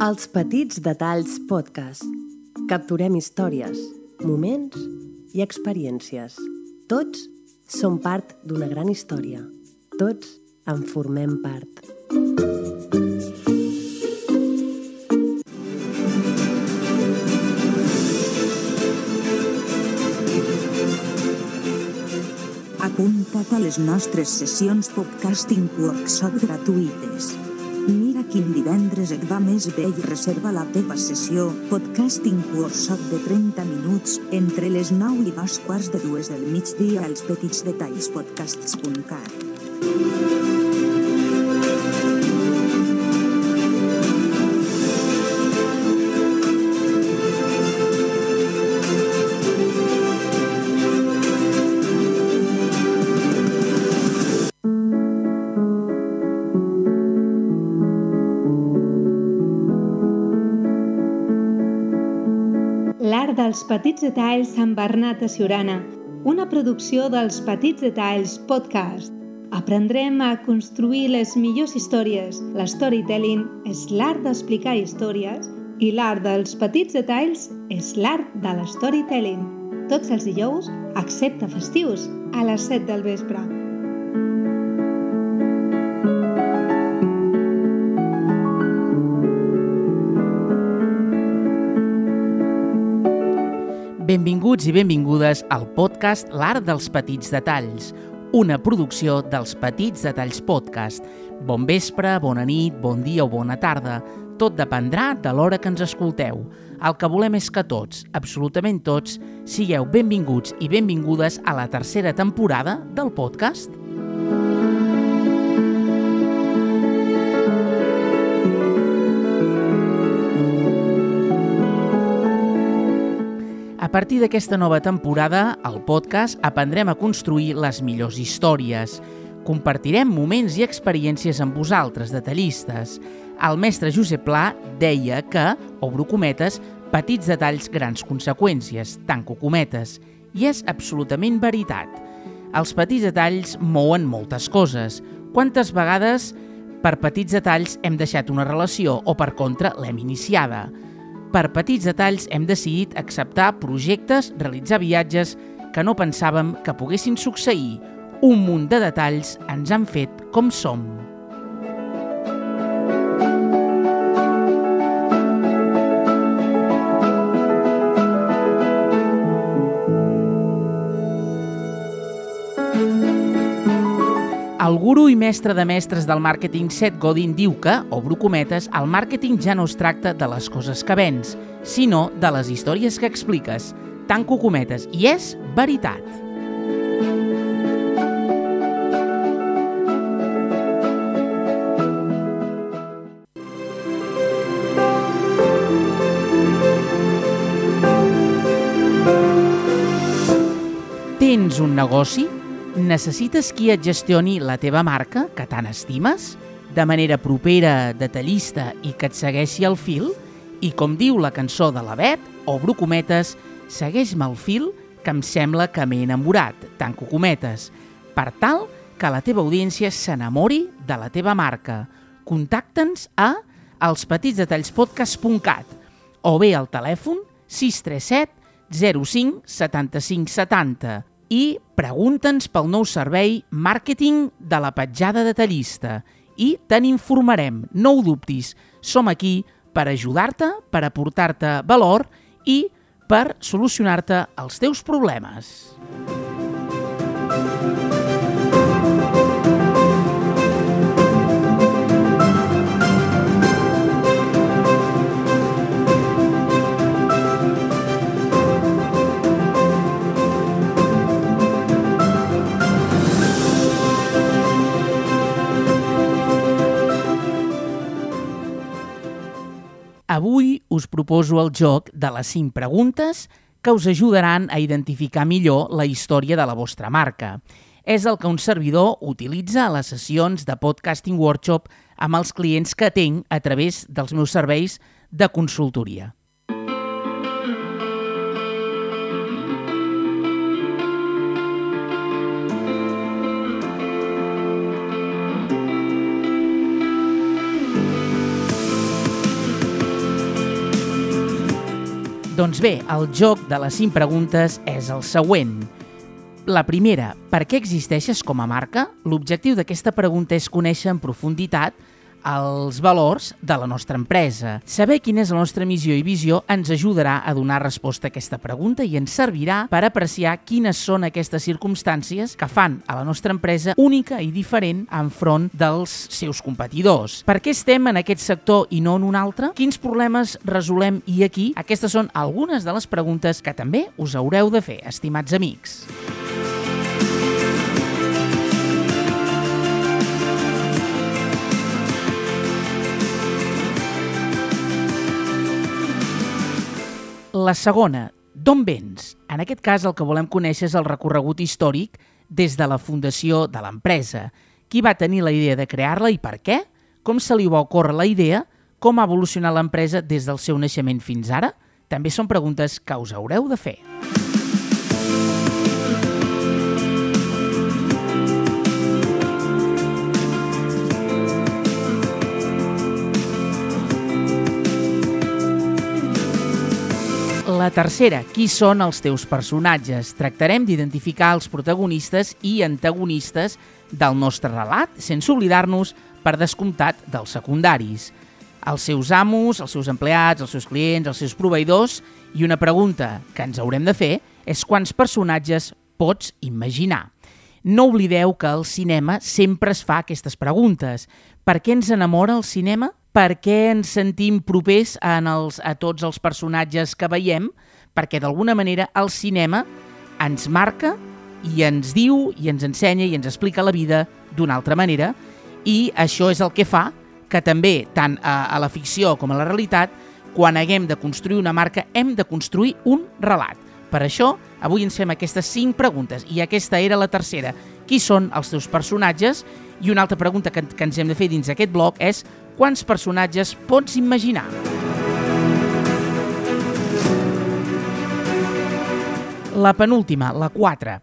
Els Petits Detalls Podcast. Capturem històries, moments i experiències. Tots som part d'una gran història. Tots en formem part. Apunta't a les nostres sessions podcasting workshop gratuïtes. Mira quin divendres et va més bé i reserva la teva sessió. Podcasting workshop de 30 minuts entre les 9 i dos quarts de dues del migdia als petits dels petits detalls amb Bernat a Siurana, una producció dels Petits Detalls Podcast. Aprendrem a construir les millors històries. L'storytelling és l'art d'explicar històries i l'art dels petits detalls és l'art de l'storytelling. Tots els dijous, excepte festius, a les 7 del vespre. Benvinguts i benvingudes al podcast L'Art dels Petits Detalls, una producció dels Petits Detalls Podcast. Bon vespre, bona nit, bon dia o bona tarda. Tot dependrà de l'hora que ens escolteu. El que volem és que tots, absolutament tots, sigueu benvinguts i benvingudes a la tercera temporada del podcast. Partir d'aquesta nova temporada, al podcast aprendrem a construir les millors històries. Compartirem moments i experiències amb vosaltres, detallistes. El mestre Josep Pla deia que, obro cometes, petits detalls, grans conseqüències, tanco cometes. I és absolutament veritat. Els petits detalls mouen moltes coses. Quantes vegades per petits detalls hem deixat una relació o, per contra, l'hem iniciada? Per petits detalls hem decidit acceptar projectes, realitzar viatges que no pensàvem que poguessin succeir. Un munt de detalls ens han fet com som. I mestre de mestres del màrqueting Seth Godin diu que, obro cometes, el màrqueting ja no es tracta de les coses que vens, sinó de les històries que expliques. Tanco cometes, i és veritat. Tens un negoci? Necessites qui et gestioni la teva marca, que tant estimes, de manera propera, detallista i que et segueixi el fil? I com diu la cançó de la Bet, obro cometes, segueix-me el fil que em sembla que m'he enamorat, tanco cometes, per tal que la teva audiència s'enamori de la teva marca. Contacta'ns a elspetitsdetallspodcast.cat o bé al telèfon 637 05 75 70 i pregunta'ns pel nou servei Màrqueting de la petjada detallista i te n'informarem, no ho dubtis. Som aquí per ajudar-te, per aportar-te valor i per solucionar-te els teus problemes. Avui proposo el joc de les 5 preguntes que us ajudaran a identificar millor la història de la vostra marca. És el que un servidor utilitza a les sessions de podcasting workshop amb els clients que tinc a través dels meus serveis de consultoria. Doncs bé, el joc de les 5 preguntes és el següent. La primera, per què existeixes com a marca? L'objectiu d'aquesta pregunta és conèixer en profunditat els valors de la nostra empresa. Saber quina és la nostra missió i visió ens ajudarà a donar resposta a aquesta pregunta i ens servirà per apreciar quines són aquestes circumstàncies que fan a la nostra empresa única i diferent enfront dels seus competidors. Per què estem en aquest sector i no en un altre? Quins problemes resolem i aquí? Aquestes són algunes de les preguntes que també us haureu de fer, estimats amics. La segona, d'on vens? En aquest cas el que volem conèixer és el recorregut històric des de la fundació de l'empresa. Qui va tenir la idea de crear-la i per què? Com se li va ocórrer la idea? Com ha evolucionat l'empresa des del seu naixement fins ara? També són preguntes que us haureu de fer. La tercera, qui són els teus personatges? Tractarem d'identificar els protagonistes i antagonistes del nostre relat, sense oblidar-nos, per descomptat, dels secundaris. Els seus amos, els seus empleats, els seus clients, els seus proveïdors... I una pregunta que ens haurem de fer és quants personatges pots imaginar. No oblideu que al cinema sempre es fa aquestes preguntes. Per què ens enamora el cinema? Per què ens sentim propers en els, a tots els personatges que veiem, perquè d'alguna manera el cinema ens marca i ens diu i ens ensenya i ens explica la vida d'una altra manera i això és el que fa que també, tant a, a la ficció com a la realitat, quan haguem de construir una marca, hem de construir un relat. Per això, avui ens fem aquestes cinc preguntes i aquesta era la tercera. Qui són els teus personatges? I una altra pregunta que, que ens hem de fer dins aquest bloc és quants personatges pots imaginar? La penúltima, la 4.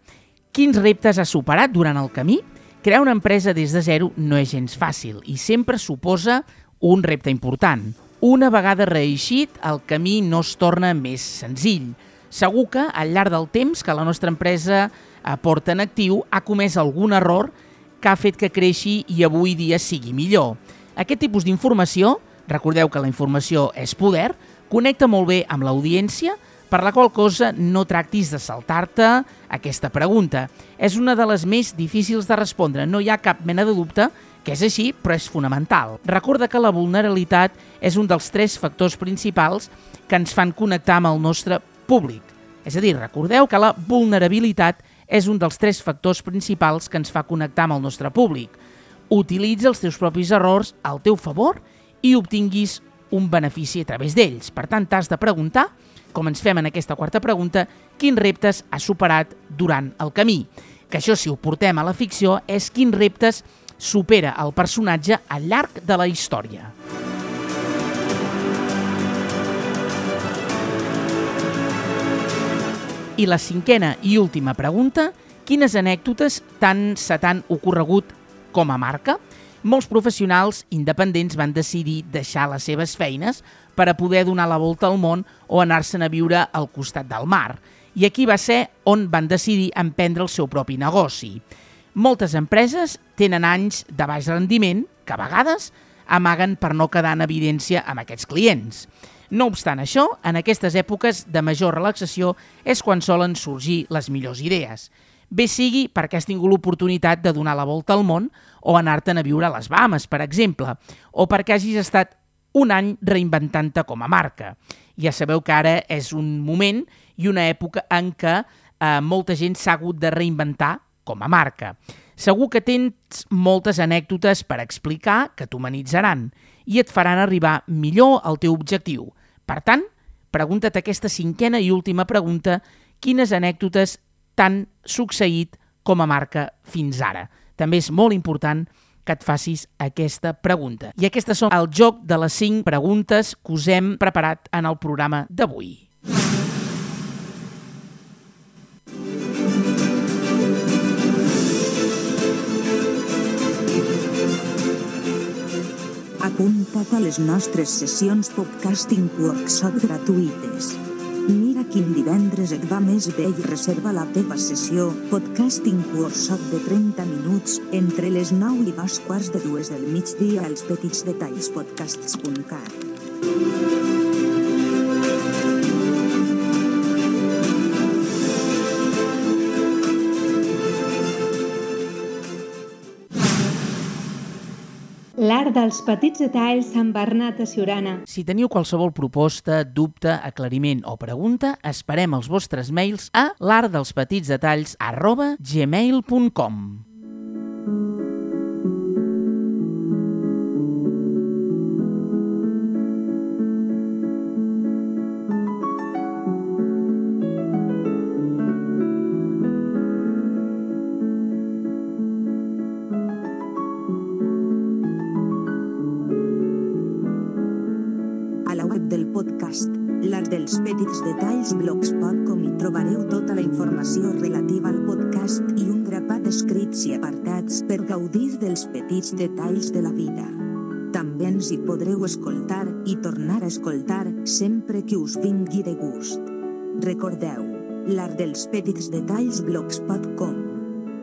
Quins reptes has superat durant el camí? Crear una empresa des de zero no és gens fàcil i sempre suposa un repte important. Una vegada reeixit, el camí no es torna més senzill. Segur que, al llarg del temps que la nostra empresa porta en actiu, ha comès algun error que ha fet que creixi i avui dia sigui millor. Aquest tipus d'informació, recordeu que la informació és poder, connecta molt bé amb l'audiència, per la qual cosa no tractis de saltar-te aquesta pregunta. És una de les més difícils de respondre, no hi ha cap mena de dubte que és així, però és fonamental. Recorda que la vulnerabilitat és un dels tres factors principals que ens fan connectar amb el nostre públic. És a dir, recordeu que la vulnerabilitat és un dels tres factors principals que ens fa connectar amb el nostre públic utilitza els teus propis errors al teu favor i obtinguis un benefici a través d'ells. Per tant, t'has de preguntar, com ens fem en aquesta quarta pregunta, quins reptes has superat durant el camí. Que això, si ho portem a la ficció, és quins reptes supera el personatge al llarg de la història. I la cinquena i última pregunta, quines anècdotes tant se t'han ocorregut com a marca, molts professionals independents van decidir deixar les seves feines per a poder donar la volta al món o anar-se'n a viure al costat del mar. I aquí va ser on van decidir emprendre el seu propi negoci. Moltes empreses tenen anys de baix rendiment que a vegades amaguen per no quedar en evidència amb aquests clients. No obstant això, en aquestes èpoques de major relaxació és quan solen sorgir les millors idees bé sigui perquè has tingut l'oportunitat de donar la volta al món o anar-te'n a viure a les Bahamas, per exemple, o perquè hagis estat un any reinventant-te com a marca. Ja sabeu que ara és un moment i una època en què eh, molta gent s'ha hagut de reinventar com a marca. Segur que tens moltes anècdotes per explicar que t'humanitzaran i et faran arribar millor al teu objectiu. Per tant, pregunta't aquesta cinquena i última pregunta, quines anècdotes t'han succeït com a marca fins ara. També és molt important que et facis aquesta pregunta. I aquestes són el joc de les 5 preguntes que us hem preparat en el programa d'avui. Apunta't a les nostres sessions podcasting workshop gratuïtes. Mira quin divendres et va més bé i reserva la teva sessió Podcasting Workshop de 30 minuts entre les 9 i dos quarts de dues del migdia als petits dels petits detalls amb Bernat a Siurana. Si teniu qualsevol proposta, dubte, aclariment o pregunta, esperem els vostres mails a l'artdelspetitsdetalls arroba gmail.com. i apartats per gaudir dels petits detalls de la vida. També ens hi podreu escoltar i tornar a escoltar sempre que us vingui de gust. Recordeu, l'art dels petits detalls blogspot.com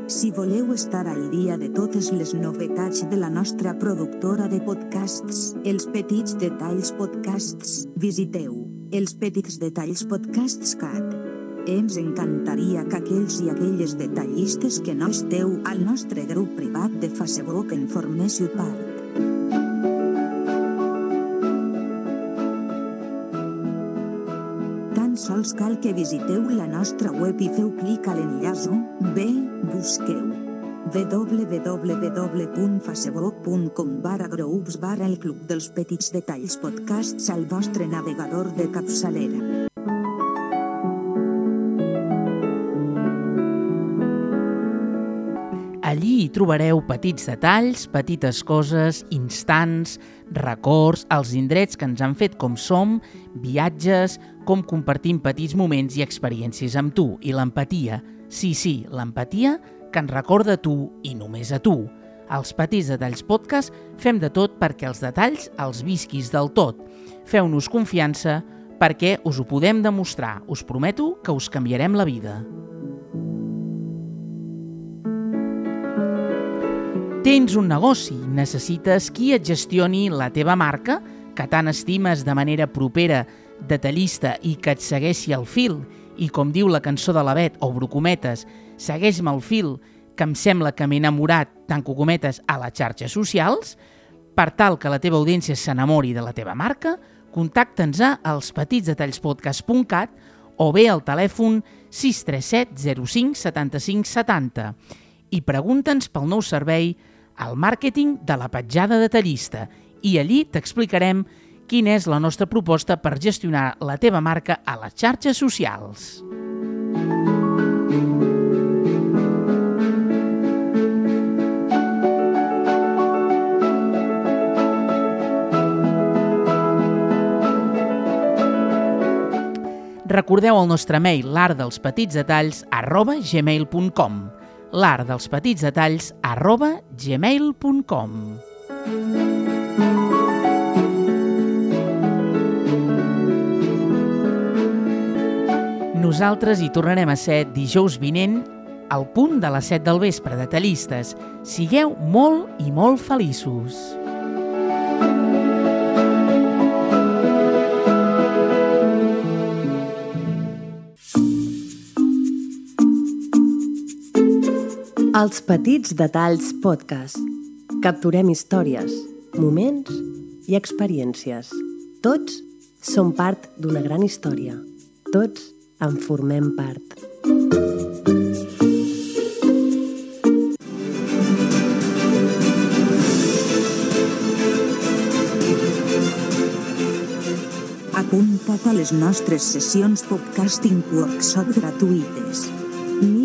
si voleu estar al dia de totes les novetats de la nostra productora de podcasts, Els Petits Detalls Podcasts, visiteu Els Petits Detalls Podcasts Cat. Ens encantaria que aquells i aquelles detallistes que no esteu al nostre grup privat de Facebook en forméssiu part. Tan sols cal que visiteu la nostra web i feu clic a l'enllaç bé, busqueu www.facebook.com barra groups barra el Club dels Petits Detalls Podcasts al vostre navegador de capçalera. Hi trobareu petits detalls, petites coses, instants, records, els indrets que ens han fet com som, viatges, com compartim petits moments i experiències amb tu i l'empatia. Sí, sí, l'empatia que ens recorda tu i només a tu. Als Petits Detalls Podcast fem de tot perquè els detalls els visquis del tot. Feu-nos confiança perquè us ho podem demostrar. Us prometo que us canviarem la vida. Tens un negoci, necessites qui et gestioni la teva marca, que tant estimes de manera propera, detallista i que et segueixi el fil, i com diu la cançó de la Bet o Brocometes, segueix-me el fil, que em sembla que m'he enamorat, tanco cometes, a les xarxes socials, per tal que la teva audiència s'enamori de la teva marca, contacta'ns a elspetitsdetallspodcast.cat o bé al telèfon 637 05 75 70 i pregunta'ns pel nou servei al màrqueting de la petjada detallista i allí t'explicarem quina és la nostra proposta per gestionar la teva marca a les xarxes socials. Recordeu el nostre mail l'artdelspetitsdetalls arroba gmail.com l'art dels petits detalls arroba gmail.com Nosaltres hi tornarem a ser dijous vinent al punt de les 7 del vespre, detallistes. Sigueu molt i molt feliços. Els Petits Detalls Podcast. Capturem històries, moments i experiències. Tots som part d'una gran història. Tots en formem part. Apunta't a les nostres sessions podcasting workshop gratuïtes.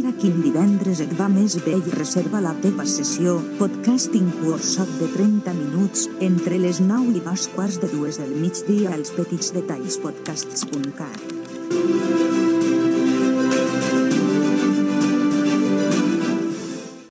Mira quin divendres et va més bé i reserva la teva sessió Podcasting Workshop de 30 minuts entre les 9 i dos quarts de dues del migdia als petits detalls podcasts.cat.